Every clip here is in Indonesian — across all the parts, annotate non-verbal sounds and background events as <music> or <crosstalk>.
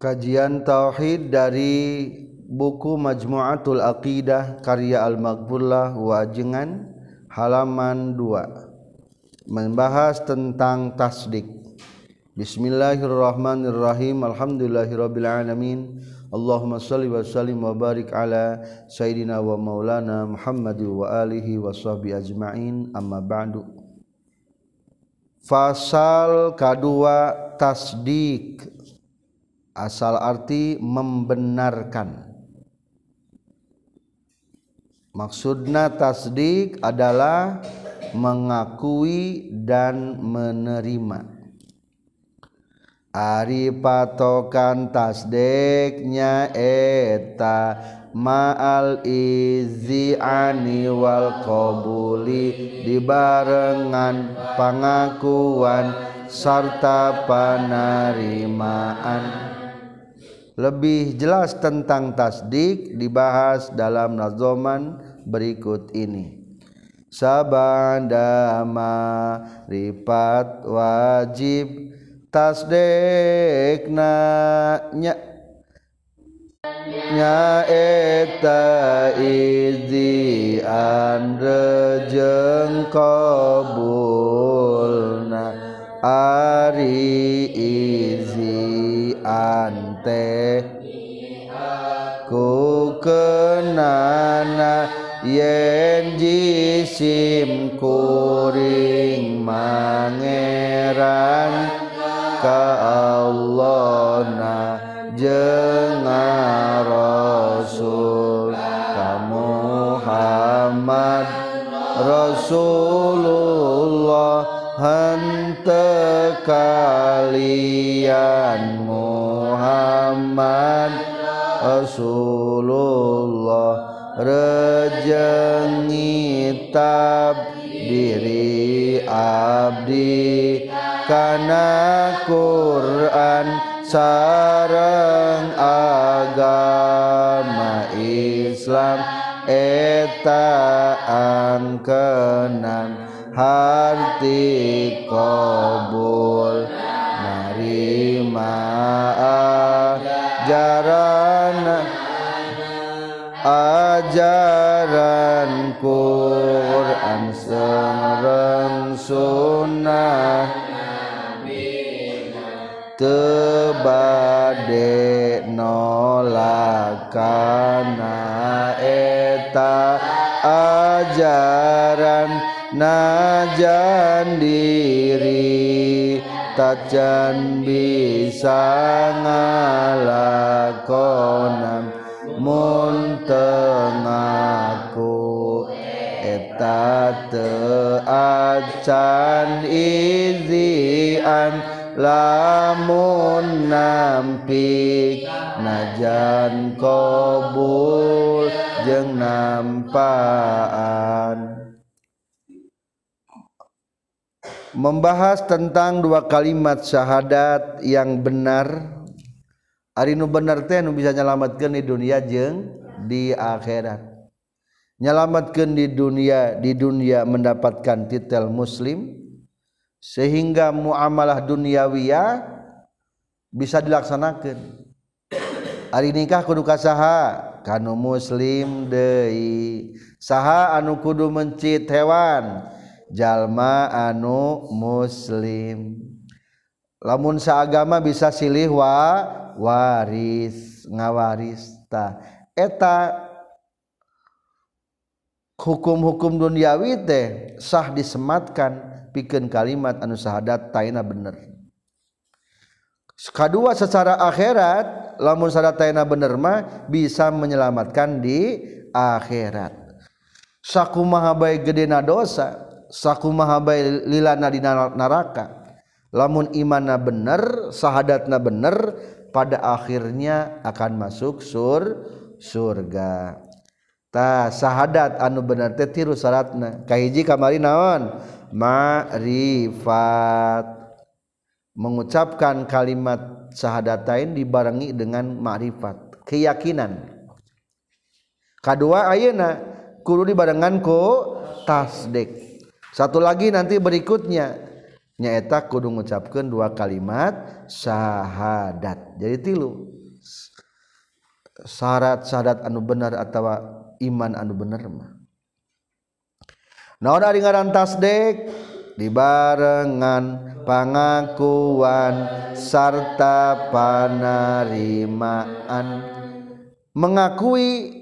Kajian Tauhid dari buku Majmu'atul Aqidah karya Al-Maghfurlah Wajengan halaman 2 membahas tentang tasdik. Bismillahirrahmanirrahim. Alhamdulillahirabbil alamin Allahumma salli wa sallim wa barik ala sayyidina wa maulana Muhammad wa alihi wa sahbihi ajma'in. Amma ba'du. Fasal kedua tasdik asal arti membenarkan. Maksudna tasdik adalah mengakui dan menerima. Ari patokan tasdiknya eta ma'al izi'ani wal qabuli dibarengan pangakuan sarta panerimaan lebih jelas tentang tasdik dibahas dalam nazoman berikut ini. Sabandama ripat wajib tasdik nya nya eta izi rejeng kabulna ari izi ante ku kenana yen jisim kuring mangeran. Ka Allah na rasul ka Muhammad. Rasulullah hante kalian Muhammad Rasulullah. Rejeng ngitab diri abdi. Kana Quran sareng agama Islam. Eta angkenan harti kabul. Narima ajaran ajaran Quran sareng sunnah. Tebade nolakana eta ajaran najan diri tajan bisa ngalakonan mun tengaku eta teu acan izian lamun nampik najan kobul jeung nampaan. membahas tentang dua kalimat syahadat yang benar. Arinu bener teh nu bisa nyelamatkan di dunia jeng di akhirat. Nyelamatkan di dunia di dunia mendapatkan titel muslim sehingga muamalah duniawiyah bisa dilaksanakan hari nikah kudu kasaha? Kanu muslim deui. Saha anu kudu mencit hewan? Jalma anu muslim. Lamun saagama bisa silih wa waris ngawarista. Eta hukum-hukum duniawi teh sah disematkan pikeun kalimat anu syahadat taina bener. Kedua secara akhirat lamun syahadat taina bener mah bisa menyelamatkan di akhirat. Sakumaha bae gedena dosa sakumaha bae lilana di neraka lamun imanna bener syahadatna bener pada akhirnya akan masuk sur surga. Ta syahadat anu bener teh tiru syaratna kahiji kamari naon? Ma'rifat. Mengucapkan kalimat syahadatain dibarengi dengan ma'rifat keyakinan. Kedua ayeuna kudu dibarengan ku tasdik satu lagi nanti berikutnya. Nyaeta kudu mengucapkan dua kalimat syahadat. Jadi tilu syarat syahadat anu benar atau iman anu bener mah. Naon ari ngaran tasdik dibarengan pangakuan sarta panerimaan mengakui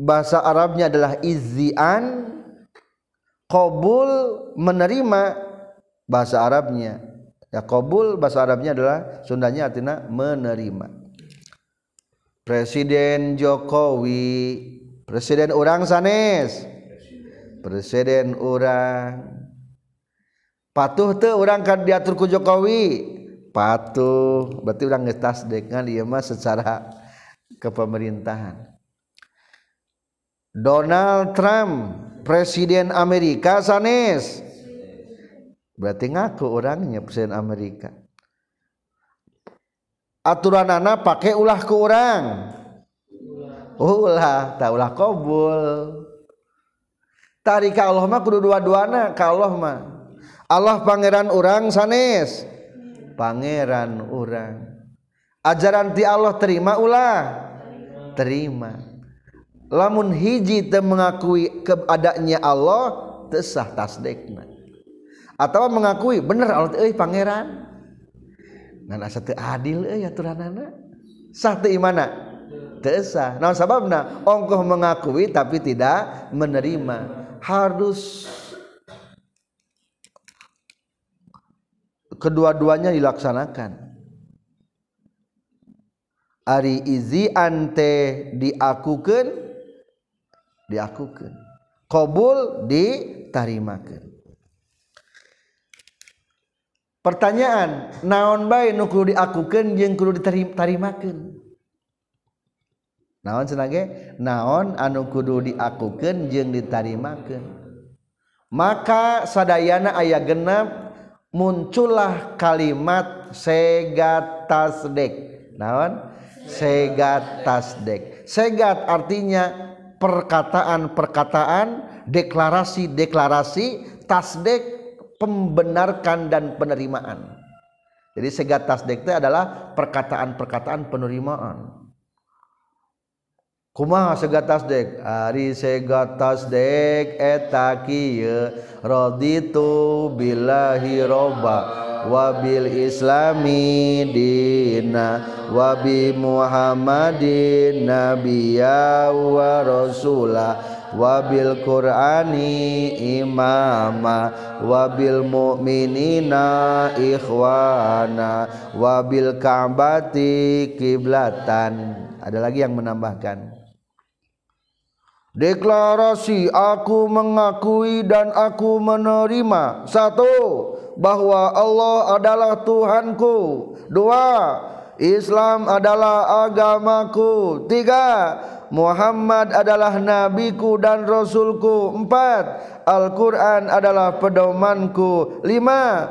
bahasa Arabnya adalah izian qabul menerima bahasa Arabnya. Ya qabul bahasa Arabnya adalah Sundanya artinya menerima. Presiden Jokowi Presiden orang sanes. Presiden orang. Patuh tuh orang kan diatur ku Jokowi? Patuh. Berarti orang ngetas dengan dia mah secara kepemerintahan Donald Trump Presiden Amerika sanes berarti ngaku orangnya presiden Amerika. Aturan anak pakai ulah ke orang. Ulah tak ulah kobul tarik Allah mah kudu dua-duana ka Allah mah. Allah pangeran orang sanes pangeran orang. Ajaran ti Allah terima ulah. Terima lamun hiji teu mengakui keadaannya Allah tesah tasdekna atau mengakui bener Allah euy pangeran. Ngan asa teu adil euy aturanana? Sah teu imana? Teu sah. Naon sababna? Ongkoh mengakui tapi tidak menerima. Harus kedua-duanya dilaksanakan. Ari izi ante diakukan diakukan. Qabul ditarimakan. Pertanyaan naon baik nu kudu diakukeun jeung kudu ditarimakeun naon cenah naon anu kudu diakukeun jeung ditarimakeun maka sadayana aya genep muncullah kalimat segat tasdek naon? Segat tasdek segat artinya perkataan-perkataan deklarasi-deklarasi tasdek pembenarkan dan penerimaan. Jadi segat tasdek itu adalah perkataan-perkataan penerimaan. Kumaha segat tasdek? Ari segat tasdek eta kieu raditu billahi robba wa bil islami dina wa bi muhammadin nabiyya wa rasulah wabil Qurani imama wabil mu'minina ikhwana wabil ka'bati kiblatan. Ada lagi yang menambahkan? Deklarasi aku mengakui dan aku menerima. Satu Bahwa Allah adalah Tuhanku. Dua Islam adalah agamaku. Tiga Muhammad adalah nabiku dan rasulku. Empat Al-Quran adalah pedomanku. Lima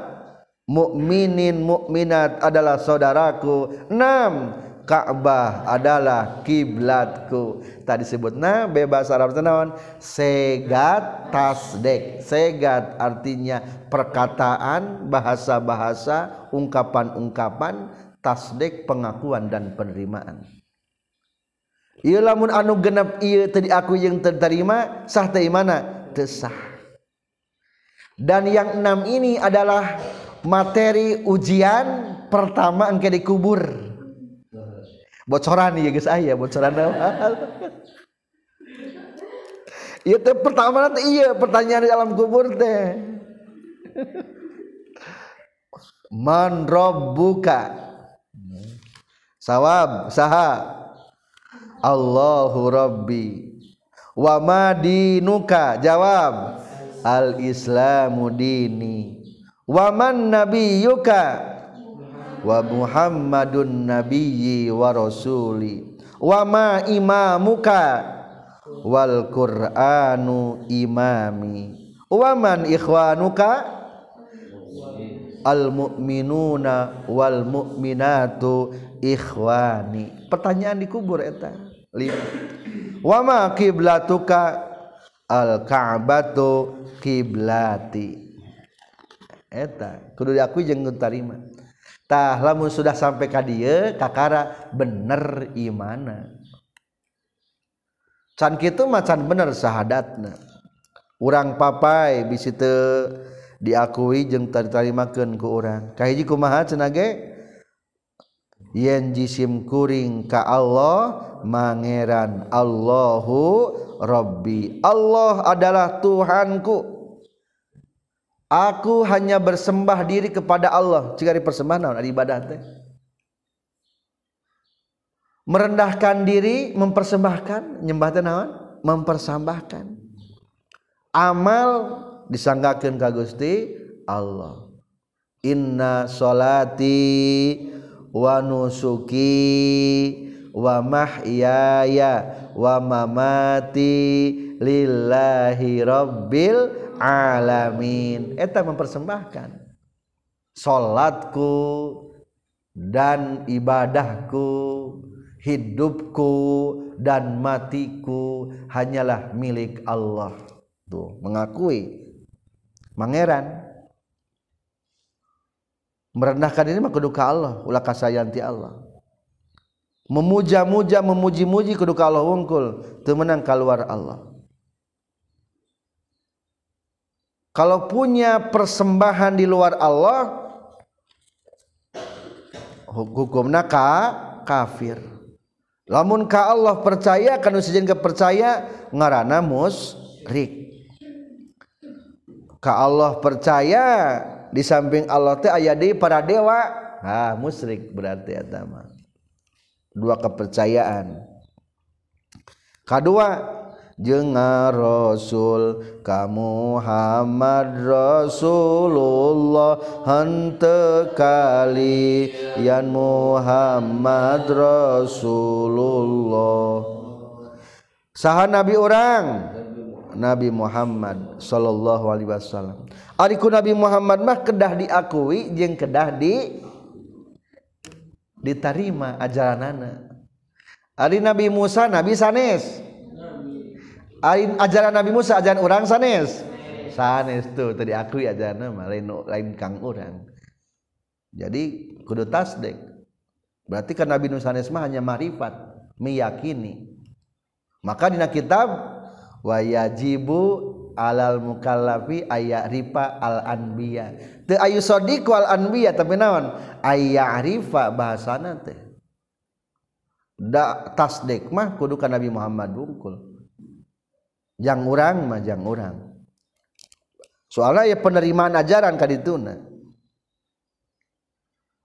mukminin mukminat adalah saudaraku. Enam Ka'bah adalah kiblatku tadi sebutnya bebas Arab tenawan segat tasdek segat artinya perkataan bahasa-bahasa ungkapan-ungkapan tasdek pengakuan dan penerimaan Ieu lamun anu genep ieu tadi aku yang terterima sah teh mana? Tesah. Dan yang enam ini adalah materi ujian pertama engke dikubur. Bocoran ya guys. Aya bocoran Ieu teh pertama teh iya pertanyaan di alam kubur teh. Man rabbuka? Sawab saha? Allahu Rabbi. Wa madinuka jawab. Al islamu dini. Wa man nabiyyuka wa muhammadun nabiyyi wa rasuli. Wa ma imamuka wal qur'anu imami. Wa man ikhwanuka? Al mu'minuna wal mu'minatu ikhwani. Pertanyaan dikubur eta. Lima. Wama kiblatuka? Al ka'batu kiblati. Kudu diakui jeung tarima tah lamun sudah sampai ka dieu kakara bener imana. Can kitu mah can bener sahadatna. Urang papai bisi teu diakui jeung tarimakeun ku urang. Kahiji kumaha cenah ge yen jisim kuring ka Allah mangeran Allahu Rabbi. Allah adalah Tuhanku. Aku hanya bersembah diri kepada Allah. Jika dipersembah naon? Ibadah teh. Merendahkan diri mempersembahkan. Nyembah teh naon? Mempersembahkan. Amal disanggakeun ka Gusti Allah. Inna solati wa nusuki wa mahyaya wa mamati lillahi rabbil alamin. Eta mempersembahkan salatku dan ibadahku hidupku dan matiku hanyalah milik Allah. Tuh mengakui. Mangeran merendahkan ini mah kudu ka Allah ulah kasayanti Allah. Memuja-muja memuji-muji kudu ka Allah wungkul teu menang keluar Allah kalau punya persembahan di luar Allah hukumna ka kafir. Lamun ka Allah percaya kan sejen percaya ngarana musrik ka Allah percaya di samping Allah teh aya deui para dewa ah musrik berarti eta dua kepercayaan. Kedua jenga rasul kamu Muhammad Rasulullah hente kali yan Muhammad Rasulullah. Saha nabi orang Nabi Muhammad Shallallahu Alaihi Wasallam. Ariku Nabi Muhammad mah kedah diakui jeng kedah di ditarima ajaranana. Ari Nabi Musa Nabi Sanes. Ajaran Nabi Musa ajaran orang sanes. Sanes tuh tadi aku ajaran nama lain lain kang orang. Jadi kudu tasdek berarti kan Nabi Musa sanes mah hanya marifat meyakini. Maka dina kitab wa yajibu alal mukallafi ayat ripa al anbiya teu ayu sadiq al anbiya tapi naon? Ayat rifa bahasana teh. Da tasdek mah kudu ka Nabi Muhammad bungkul yang orang majang orang soalnya ya penerimaan ajaran kadituna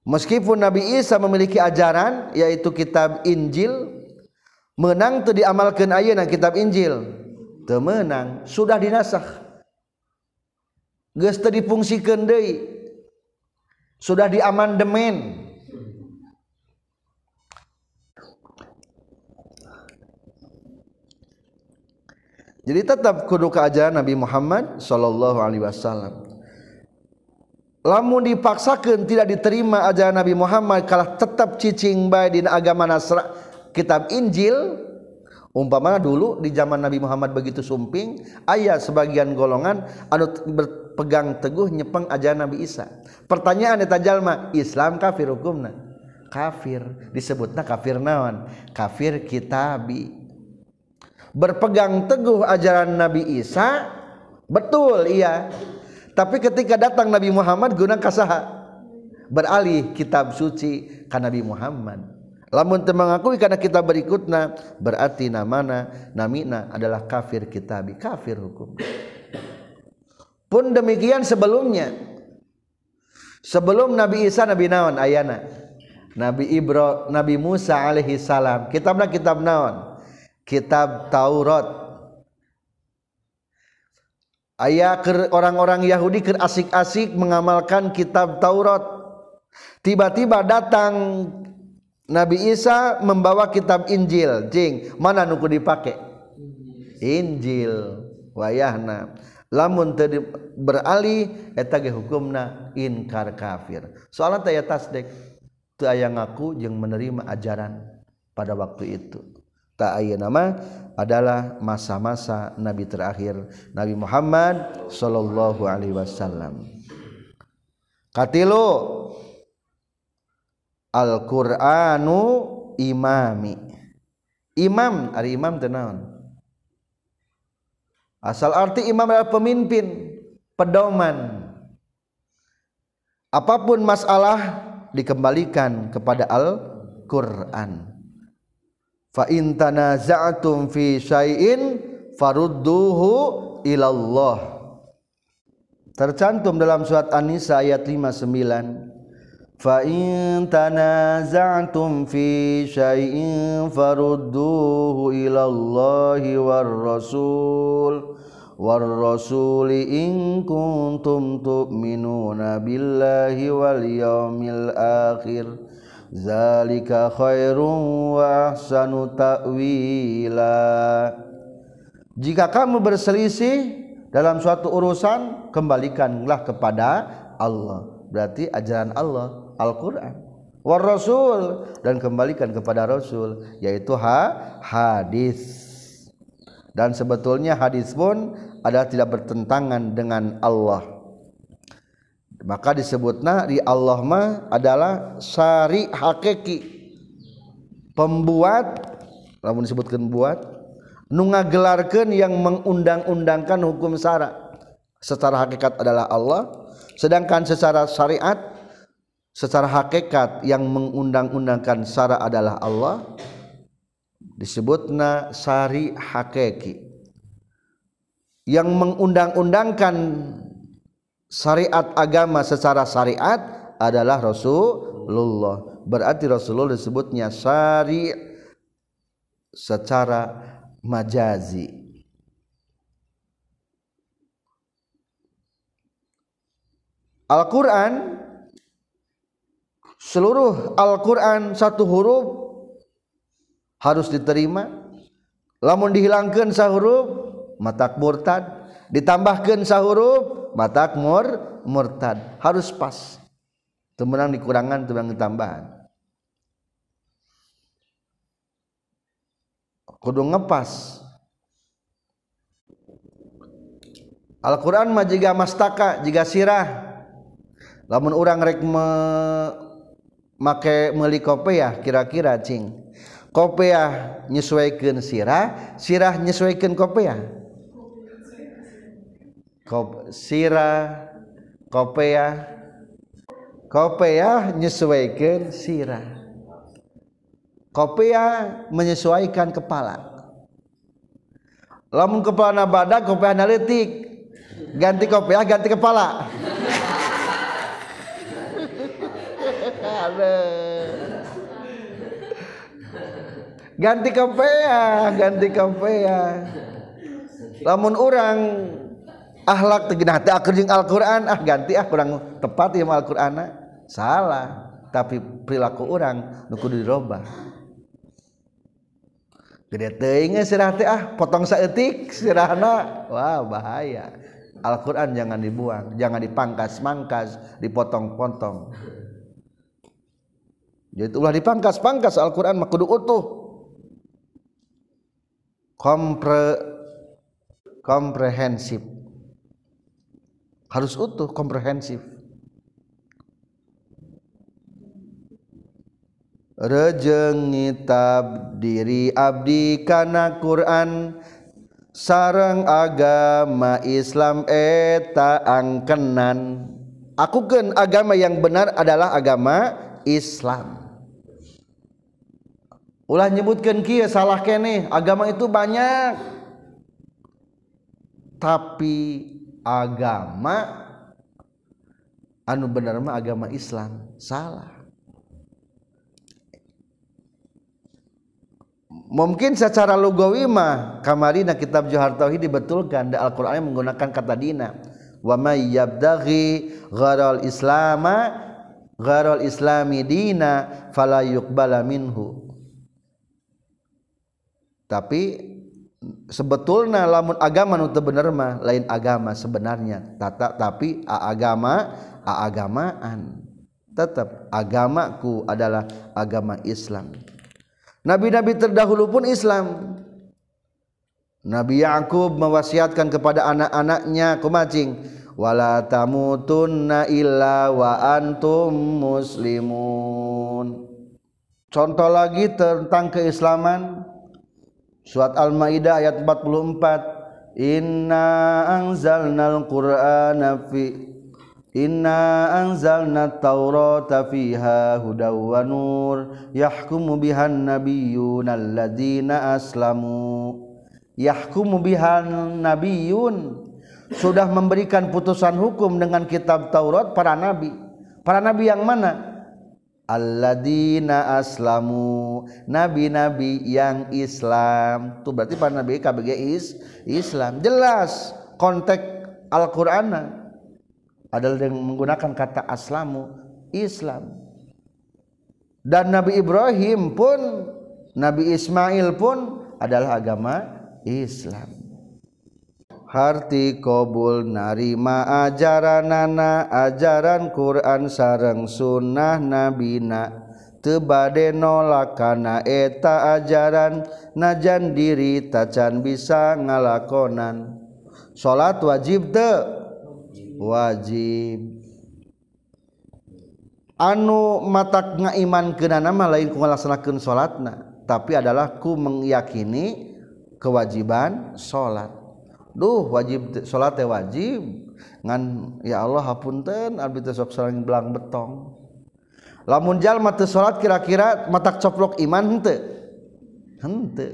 meskipun Nabi Isa memiliki ajaran yaitu kitab Injil menang tuh diamalkan ayeuna kitab Injil. Temenang sudah dinasah. Geus teu dipungsikeun deui. Sudah diamandemen. Jadi tetap kudu keajaran Nabi Muhammad Shallallahu Alaihi Wasallam. Lamun dipaksakan tidak diterima ajaran Nabi Muhammad kalah tetap cicing baik di agama Nasra kitab Injil. Umpamanya dulu di zaman Nabi Muhammad begitu sumping ayat sebagian golongan anu berpegang teguh nyepeng ajaran Nabi Isa. Pertanyaan eta jalma Islam kafir hukumna? Kafir disebutna kafir naon? Kafir kitabi berpegang teguh ajaran Nabi Isa betul iya. Tapi ketika datang Nabi Muhammad guna kasaha? Beralih kitab suci kan Nabi Muhammad. Lamun teu mengakui karena kita berikutna berarti namana namina adalah kafir kitabi kafir hukum. Pun demikian sebelumnya. Sebelum Nabi Isa Nabi naon ayana? Nabi Ibro Nabi Musa alaihi salam kitabna kitab naon kitab Taurat. Ayah orang-orang Yahudi ke asik-asik mengamalkan kitab Taurat. Tiba-tiba datang Nabi Isa membawa kitab Injil. Jing mana nuku dipakai Injil. Wayahna. Lamun tadi beralih eta ge hukumna inkar kafir. Soalnya taya tasdek teu aya ngaku jeung menerima ajaran pada waktu itu Aya nama adalah masa-masa nabi terakhir Nabi Muhammad Shallallahu Alaihi Wasallam. Alquranu imami. Imam hari imam tenaun asal arti imam adalah pemimpin pedoman. Apa pun masalah dikembalikan kepada Al-Qur'an fa in tanaza'tum fi syai'in farudduhu ilallah. Tercantum dalam surat An-Nisa ayat 59 fa in tanaza'tum fi syai'in farudduhu ilallahi war rasul war rasul in kuntum tu'minuna billahi wal yaumil akhir. zalika khairun wa ahsanu ta'wila. Jika kamu berselisih dalam suatu urusan kembalikanlah kepada Allah. Berarti ajaran Allah Al-Qur'an. War rasul dan kembalikan kepada rasul yaitu ha hadis. Dan sebetulnya hadis pun ada tidak bertentangan dengan Allah. Maka disebutnya di Allah mah adalah syari hakiki pembuat namun disebutkan buat nunga gelarkan yang mengundang-undangkan hukum syara secara hakikat adalah Allah sedangkan secara syariat secara hakikat yang mengundang-undangkan syara adalah Allah disebutna sari hakiki yang mengundang-undangkan syariat agama secara syariat adalah Rasulullah. Berarti Rasulullah disebutnya sari secara majazi. Al-Quran seluruh Al-Quran satu huruf harus diterima. Lamun dihilangkan sahuruf matak murtad ditambahkan sahuruf matak mur murtad. Harus pas. Temenang dikurangan temenang ditambahan. Kudu ngepas. Al-Quran mah jika mastaka jika sirah. Lamun orang rek me make meuli kopiah kira-kira cing. Kopiah nyesuaikan sirah sirah nyesuaikan Kop, sirah kopiah kopiah nyesuaikan sirah. Kopiah menyesuaikan kepala. Lamun kepala badak kopiah analitik ganti kopiah ganti kepala. Ganti kapea ganti kapea lamun orang akhlak teginah teh jeung Al-Qur'an. Ah ganti ah kurang tepat ya Al-Qur'an. Salah tapi perilaku orang nu kudu dirobah gede teuing sirah teh ah potong saeutik sirahna. Wah bahaya. Al-Qur'an jangan dibuang jangan dipangkas-mangkas dipotong-potong. Jadi ulah dipangkas-pangkas Al-Quran mah kudu utuh. Kompre komprehensif harus utuh komprehensif. Rejeng ngitab diri abdi kana Quran. Sarang agama Islam eta angkenan. Aku kan agama yang benar adalah agama Islam. Ulah nyebutkan kia salah kene agama itu banyak. Tapi agama anu benar mah agama Islam salah. Mungkin secara lugawi mah kamarina kitab Johar Tauhid dibetulkan da Al-Qur'an menggunakan kata dina. Wa may yabdaghi gharal islama gharal islami dina fala yuqbala minhu. Tapi sebetulnya lamun agama nu bener mah lain agama sebenarnya. Tata tapi agama agamaan. Tetap agamaku adalah agama Islam. Nabi-nabi terdahulu pun Islam. Nabi Yakub mewasiatkan kepada anak-anaknya kumacing wala tamutunna illa wa antum muslimun. Contoh lagi tentang keislaman Surat Al-Maidah ayat 44 Inna anzalnal Qur'ana fi Inna anzalna taurata fiha hudaw wa nur. Yahkumu bihan nabiyyun alladhina aslamu. Yahkumu bihan nabiyyun sudah memberikan putusan hukum dengan kitab Taurat para nabi. Para nabi yang mana? Alladzina aslamu. Nabi-nabi yang Islam. Itu berarti para nabi KBG is Islam. Jelas konteks Al-Qur'an adalah yang menggunakan kata aslamu Islam. Dan Nabi Ibrahim pun Nabi Ismail pun adalah agama Islam Harti kobul narima ajaran nana ajaran Quran sareng sunnah nabina. Tebade nolakana eta ajaran najan diri tacan bisa ngalakonan. Salat wajib teu wajib. Anu mata ngaiman ke nama lain ku ngalaksanakeun salatna tapi adalah ku meyakini kewajiban salat Duh wajib salat teh wajib. Ngan ya Allah hapunten abdi teh sok sareng belang betong. Lamun jalma teu salat kira-kira matak coplok iman henteu? Henteu.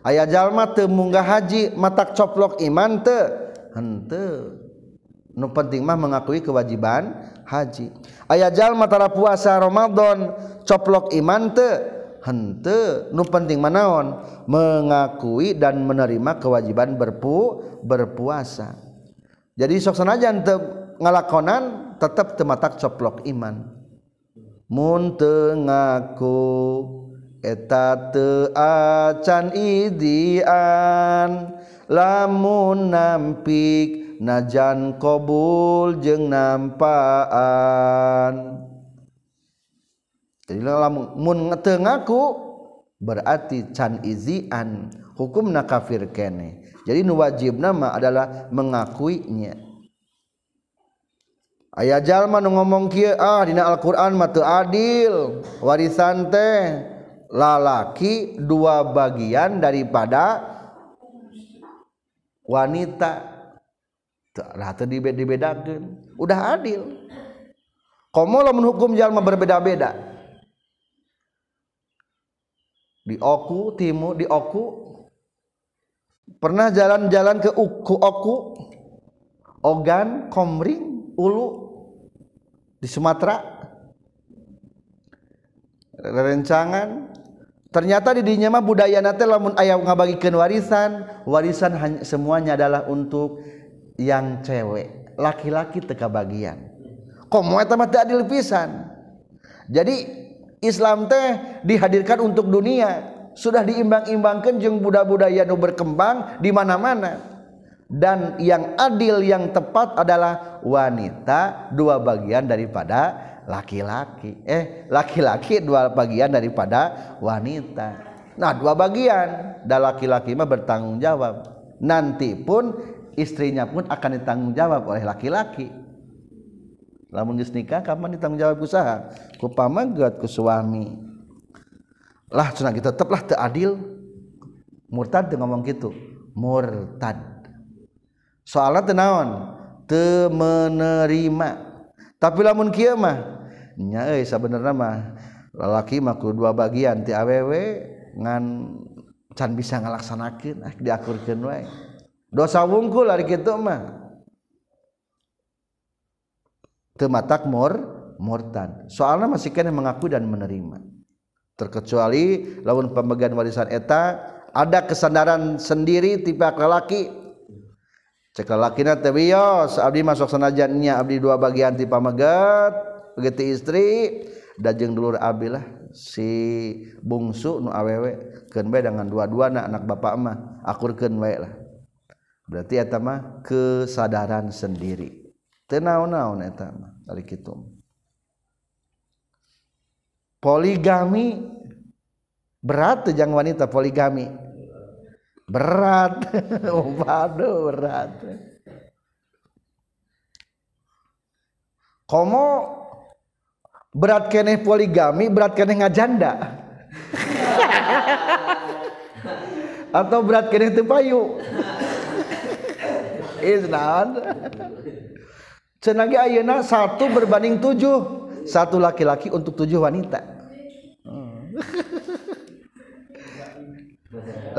Aya jalma teu munggah haji matak coplok iman teu? Henteu. Nu penting mah mengakui kewajiban haji. Aya jalma tara puasa Ramadan coplok iman teu? hente nu penting manaon. Mengakui dan menerima kewajiban berpu berpuasa. Jadi sok sanajan teu ngalakonan tetap tematak coplok iman. Mun teu ngaku eta teu acan idian. Lamun nampik najan kobul jeung nampaan. Lamuntengaku berarti can izian hukum kafir kene. Jadi nu wajib nama adalah mengakuinya. Ayaah jalma ngomong ah dina Alquran mate adil warisan teh lalaki dua bagian daripada wanita. Dibedakan udah adil. Kamu menghukum jalma berbeda-beda di oku timur di oku. Pernah jalan-jalan ke uku oku? Ogan komring ulu di Sumatera. Rencangan. Ternyata di dinya mah budaya nate lamun aya ngabagikan warisan. Warisan hanya, semuanya adalah untuk yang cewek. Laki-laki teka bagian komo eta mah adil pisan. Jadi Islam teh dihadirkan untuk dunia. Sudah diimbang-imbangkan jeung budaya-budaya nu berkembang di mana-mana. Dan yang adil yang tepat adalah wanita dua bagian daripada laki-laki. Eh laki-laki dua bagian daripada wanita. Nah dua bagian. Dan laki-laki mah bertanggung jawab nanti pun istrinya pun akan ditanggung jawab oleh laki-laki lamun geus nikah kapan ditanggung jawab usaha? Ku pamagat ku suami. Lah cenah kita tetaplah teu adil. Murtad teu ngomong gitu murtad. Soalnya teu naon? Teu menerima. Tapi lamun kieu mah nya euy sabenerna mah lalaki mah kudu dua bagian. Ti awewe ngan can bisa ngalaksanakeun ah diakurkeun wae. Dosa wungkul ari kitu mah teu matak mur murtad soalnya masih kena mengaku dan menerima. Terkecuali lawan pemegang warisan eta ada kesadaran sendiri tipe lelaki. Cek lelaki teh wios abdi masuk sanajannya abdi dua bagian tipe megat begitu istri dajeng dulur abilah si bungsu nu awewe. Keun bae dengan dua-dua anak anak bapak mah akurkeun wae lah. Berarti eta mah kesadaran sendiri tenau-naon eta kali kitu poligami berat tejang wanita poligami. Berat. <laughs> Oh waduh berat. Komo berat keneh poligami berat keneh ngajanda <laughs> atau berat keneh tepayu <laughs> is cenah ayeuna satu berbanding tujuh. Satu laki-laki untuk tujuh wanita. Hmm.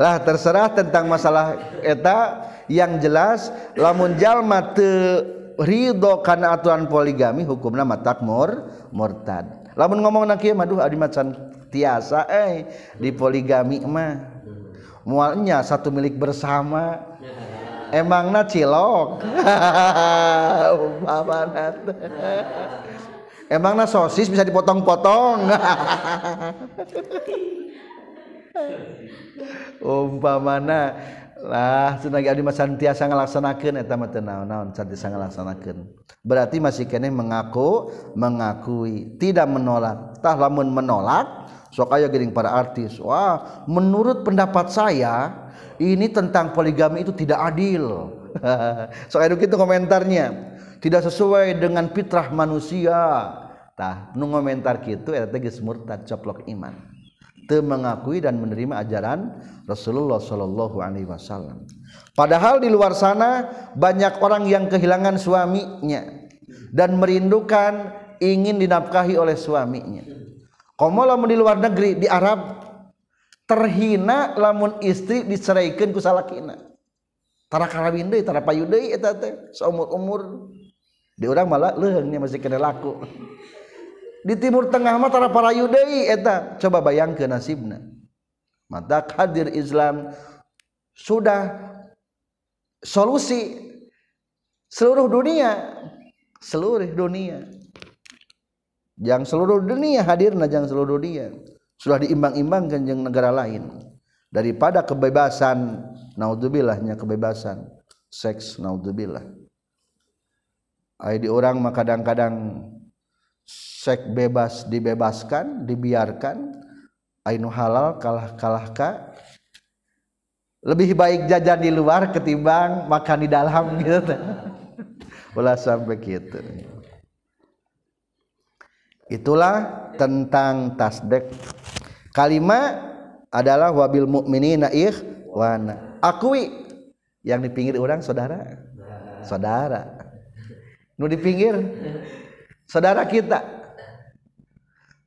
lah terserah tentang masalah eta. Yang jelas lamun jalma teu ridho kana aturan poligami hukumna matakmur murtad. Lamun ngomong nak maduh adi macan tiasa eh di poligami mah. Mualnya satu milik bersama emangna cilok? <laughs> Umpamana emangna sosis bisa dipotong-potong? <laughs> Umpamana lah senagi adi masan tiasa ngalaksanakeun eta mah teu naon-naon tiasa ngalaksanakeun berarti masih kene mengaku mengakui tidak menolak. Tah lamun menolak sok aya geuning para artis. Wah menurut pendapat saya ini tentang poligami itu tidak adil. <laughs> Sok aya kitu komentarnya. Tidak sesuai dengan fitrah manusia. Tah nu komentar kitu eta geus murtad coplok iman. Mengakui dan menerima ajaran Rasulullah Shallallahu Alaihi Wasallam. Padahal di luar sana banyak orang yang kehilangan suaminya dan merindukan ingin dinafkahi oleh suaminya. komo lamun di luar negeri di Arab terhina lamun istri diceraikan ku salakina. Tara karawin deui tara payu deui eta teh saumur-umur di urang malah leuheung masih kena laku. Di timur tengah mah tara parayu deui eta. Coba bayangkeun nasibna. Mata hadir Islam sudah solusi seluruh dunia. Seluruh dunia. Yang seluruh dunia hadir najang seluruh dunia. Sudah diimbang-imbangkan dengan negara lain. Daripada kebebasan naudzubillahnya kebebasan. Seks naudzubillah. Di orang mah kadang-kadang sek bebas dibebaskan dibiarkan. Ainu halal kalah kalah ka lebih baik jajan di luar ketimbang makan di dalam <laughs> gitu ulah sampai gitu itulah tentang tasdek kalimat adalah wabil mukminina ikhwana akui. Yang di pinggir orang saudara. Saudara. Nu di pinggir saudara kita.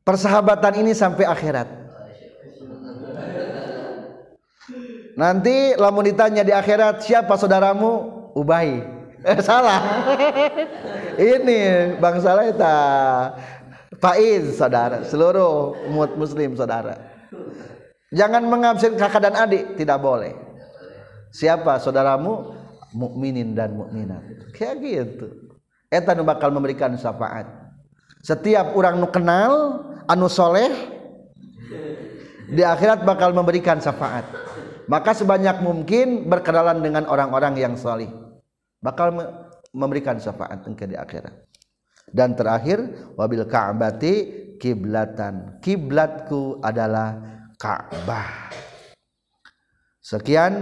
Persahabatan ini sampai akhirat. Nanti lamun ditanya di akhirat siapa saudaramu? Ubay eh, <laughs> salah. <laughs> Ini bang salah itu Faiz saudara. Seluruh umat muslim saudara. Jangan mengabsen kakak dan adik. Tidak boleh. Siapa saudaramu? Mukminin dan mukminat. Kayak gitu. Eta bakal memberikan syafaat. Setiap orang nu kenal anusholeh di akhirat bakal memberikan syafaat. Maka sebanyak mungkin berkenalan dengan orang-orang yang salih bakal memberikan syafaat di akhirat dan terakhir wabil ka'bati kiblatan. Kiblatku adalah Ka'bah. Sekian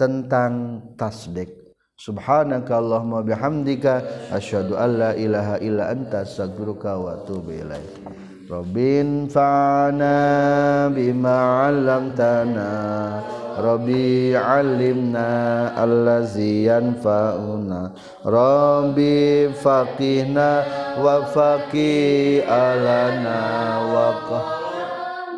tentang tasdik. Subhanaka allahumma bihamdika asyhadu an la ilaha illa anta astaghfiruka wa atubu ilaik. Robin fana bima 'allamtana Rabbi 'allimna allazi yanfa'una. Rabbi faqihna wa faqih alana wa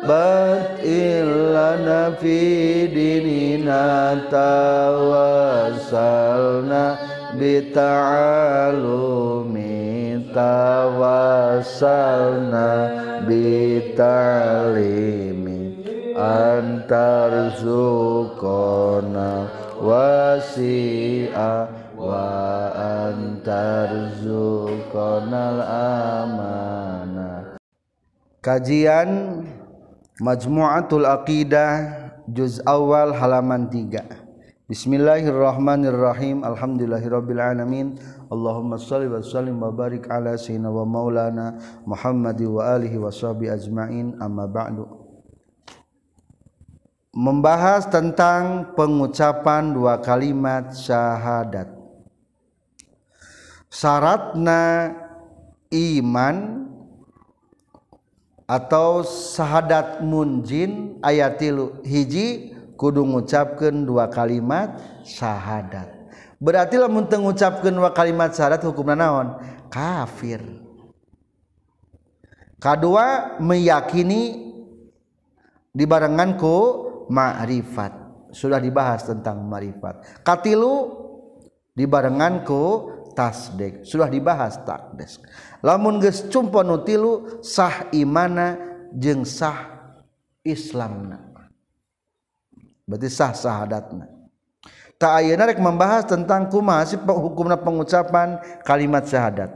bat illana fi dinina tawassalna bi ta'alumi tawassalna bitalimi antar zukona wasi'a wa antar zukonal amana kajian Majmu'atul Aqidah juz awal halaman 3 Bismillahirrahmanirrahim. Alhamdulillahirabbil alamin Allahumma shalli wa sallim wa barik ala sayyidina wa maulana Muhammad wa alihi wa sahbi ajmain. Amma ba'du Membahas tentang pengucapan dua kalimat syahadat. Syaratna iman atau sahadat munjin ayatilu hiji kudu ngucapkan dua kalimat syahadat. Berarti lamun mengucapkan dua kalimat syahadat hukum naon? Kafir. Kedua meyakini dibarenganku ma'rifat sudah dibahas tentang ma'rifat katilu dibarenganku tasdik. Sudah dibahas takdes. Lamun geus cumpo nutilu sah imana jeung sah islamna. Berarti sah sahadatna. Tak ayeuna rek membahas tentang kumaha sih hukumna pengucapan kalimat syahadat.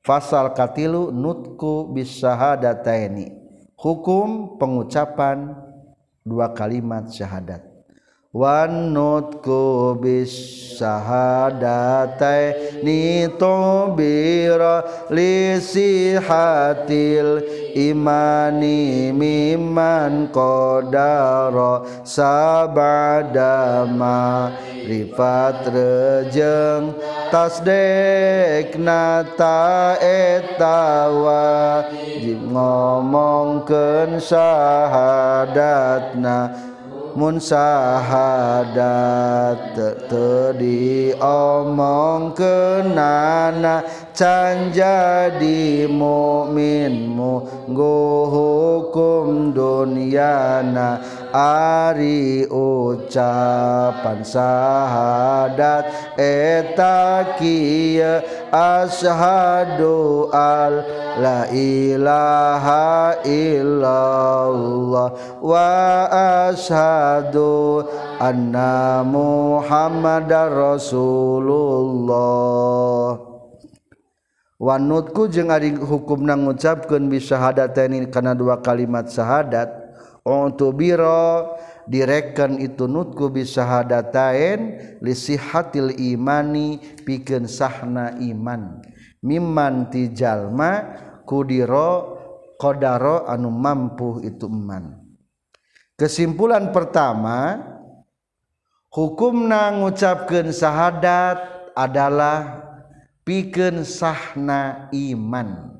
Fasal katilu nutku bisyahadataini hukum pengucapan dua kalimat syahadat wanutku bis syahadatai nitobira lisihatil imani miman kodaro sabadama. Rifat rejeng tasdek nata etawa jim ngomongkeun sahadatna. munsahadat teu diomong kenana can jadi mukminmu go hukum dunyana ari ucapan sahadat eta kieu asyhadu al la ilaha illallah wa asyhadu anna muhammadar rasulullah wanutku jeung ari hukumna ngucapkeun bi syahadatain kana dua kalimat syahadat untuk biro direken itu nutku bisa hadatain li sihatil imani pikeun sahna iman. Mimman tijalma kudiro kodaro anu mampu itu iman kesimpulan pertama hukumna ngucapkeun syahadat adalah pikeun sahna iman.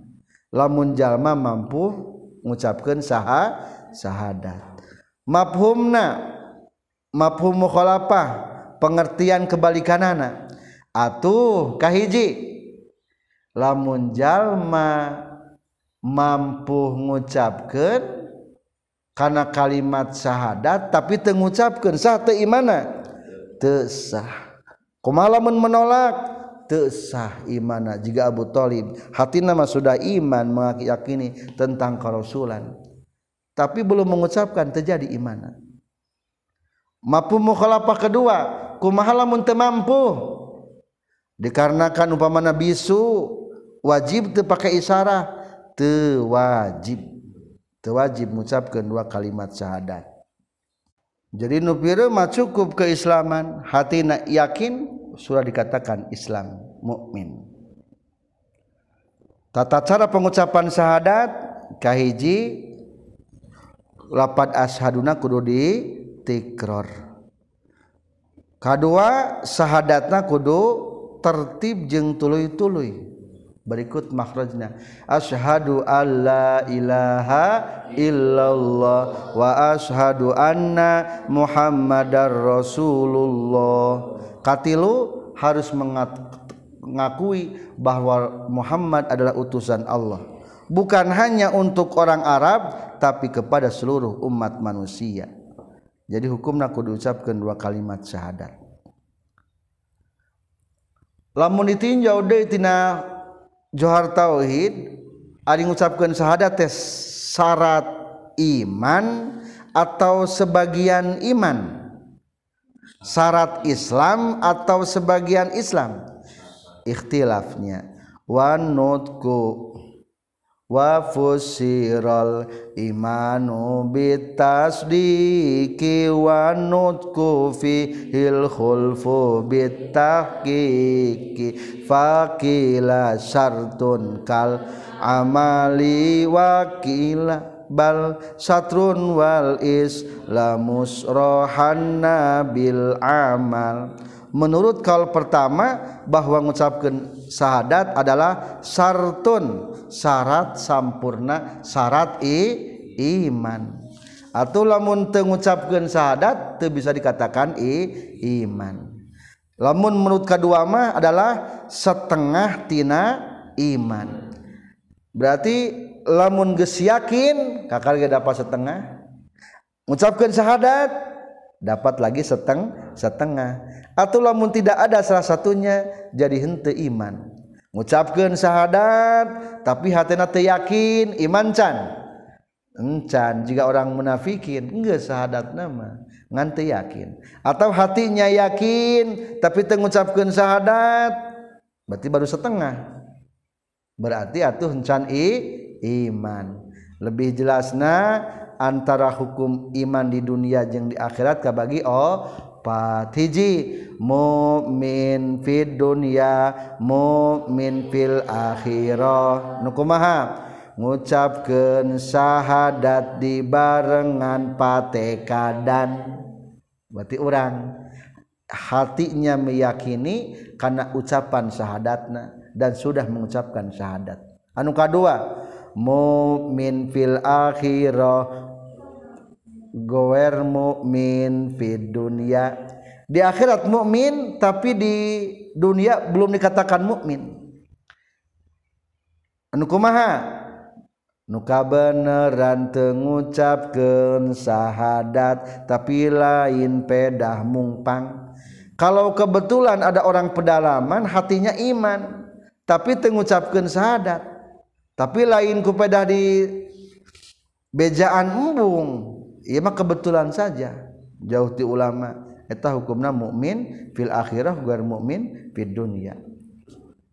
Lamun jalma mampu ngucapkeun saha syahadat. Mafhumna mafhum mukhalafah pengertian kebalikanana. Atuh kahiji. Lamun jalma mampu ngucapkeun karena kalimat syahadat tapi tengucapkan sah teu imana? Teu sah. Kumaha lamun menolak tesah imana. Jika Abu Thalib hati nama sudah iman meyakini tentang kerasulan. Tapi belum mengucapkan terjadi imana. Mampu mukhalafah kedua kumaha lamun teu mampu. Dikarenakan upamana bisu wajib teu pakai isyarah teu wajib teu wajib mengucapkan dua kalimat syahadat. Jadi nu mah cukup keislaman hatina yakin sudah dikatakan Islam mukmin. Tata cara pengucapan syahadat kahiji lapat ashaduna kudu di tikror kedua syahadatna kudu tertib jeng tuluy-tuluy. Berikut makhrajna asyhadu alla ilaha illallah wa asyhadu anna muhammadar rasulullah. Katilu harus mengakui bahwa Muhammad adalah utusan Allah. Bukan hanya untuk orang Arab tapi kepada seluruh umat manusia. Jadi hukum aku diucapkan dua kalimat syahadat. Lamun ditinjau deh tina johar tauhid ada mengucapkan syahadat tes syarat iman atau sebagian iman? Syarat Islam atau sebagian Islam? Ikhtilafnya. Wanutku wafusirol imanu bitasdiki wa nutku fi hil khulfu bitahqiqi faqila syartun kal amali wakila bal satrun wal islamus rohanna bil amal. Menurut kalau pertama bahwa mengucapkan syahadat adalah sartun syarat sampurna syarat i iman. Atau lamun mengucapkan syahadat itu bisa dikatakan i iman. Lamun menurut kedua mah adalah setengah tina iman. Berarti lamun geus yakin kakak dapat setengah. Mengucapkan syahadat dapat lagi seteng setengah atau lamun tidak ada salah satunya jadi hente iman. Mengucapkan syahadat tapi hatena teu yakin iman can. Encan jika orang munafikin enggak syahadat nama nganti yakin. Atau hatinya yakin tapi mengucapkan syahadat berarti baru setengah. Berarti atuh encan i iman. Lebih jelasna antara hukum iman di dunia jeung di akhirat kabagi oh patiji mukmin fid dunya mukmin fil akhirah. Nu kumaha? Ngucapkeun syahadat barengan patekadan berarti orang hatinya meyakini karena ucapan syahadatna dan sudah mengucapkan syahadat. Anu kedua mukmin fil akhirah gower mukmin fid dunya di akhirat mukmin tapi di dunia belum dikatakan mukmin anu kumaha? Nuka beneran tengucapkan syahadat tapi lain pedah mungpang. Kalau kebetulan ada orang pedalaman hatinya iman tapi tengucapkan syahadat tapi lain ku pedah di bejaan embung. Iya mah kebetulan saja. Jauh ti ulama. Eta hukumna mukmin fil akhirah guar mukmin fid dunya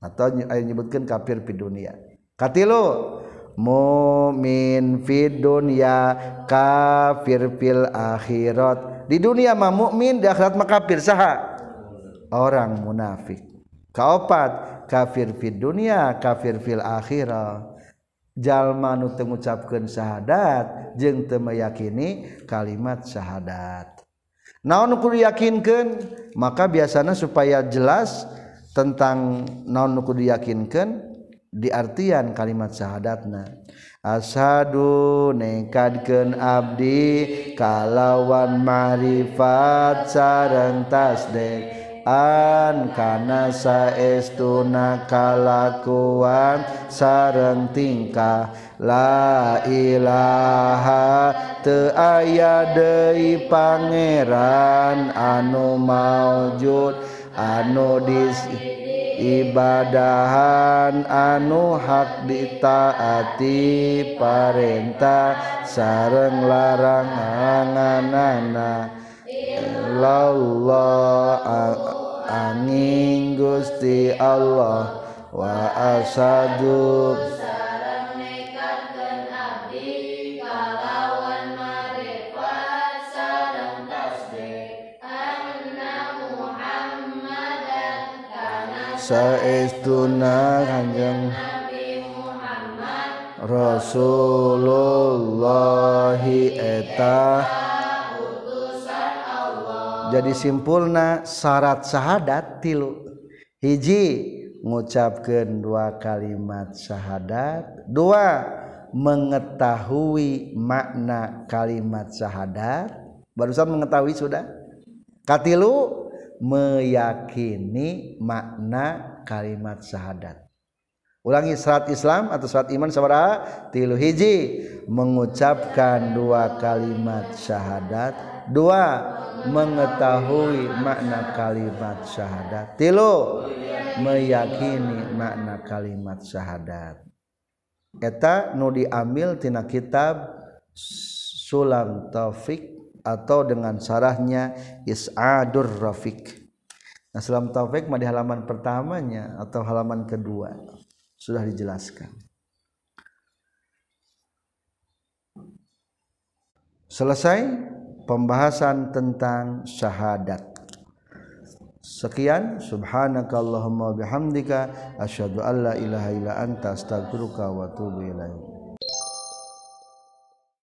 atau aya nyebutkeun kafir fid dunya katilu mukmin fid dunya kafir fil akhirat. Di dunia mah mukmin di akhirat mah kafir saha? Orang munafik. Kaopat? Kafir fid dunya kafir fil akhirah jalma nu teu mengucapkan syahadat jeng teu meyakini kalimat syahadat. Naon kudu yakinkeun? Maka biasanya supaya jelas tentang naon nu kudu yakinkeun diartian kalimat syahadatna. Asadu nekadkeun abdi kalawan marifat sareng tasdek an kana saestuna kalakuan sareng tingkah. La ilaha teu aya deui pangeran anu maujud anu dis ibadahan anu hak ditaati parentah sareng larangananana. Illallah angin Gusti Allah wa asadu saestuna kanjeng Rasulullah eta jadi simpulna syarat syahadat tilu. Hiji mengucapkan dua kalimat syahadat. Dua mengetahui makna kalimat syahadat. Barusan mengetahui sudah. Katilu meyakini makna kalimat syahadat. Ulangi syarat Islam atau syarat iman sabaraha tilu hiji mengucapkan dua kalimat syahadat dua mengetahui makna kalimat syahadat. Tilu meyakini makna kalimat syahadat. Eta nu diambil tina kitab Sulam Taufik atau dengan sarahnya Is'adur Rafiq. Nah, Sulam Taufik mah di halaman pertamanya atau halaman kedua. Sudah dijelaskan. Selesai pembahasan tentang syahadat. Sekian subhanakallahumma bihamdika asyhadu alla ilaha illa anta astaghfiruka wa atubu ilaik.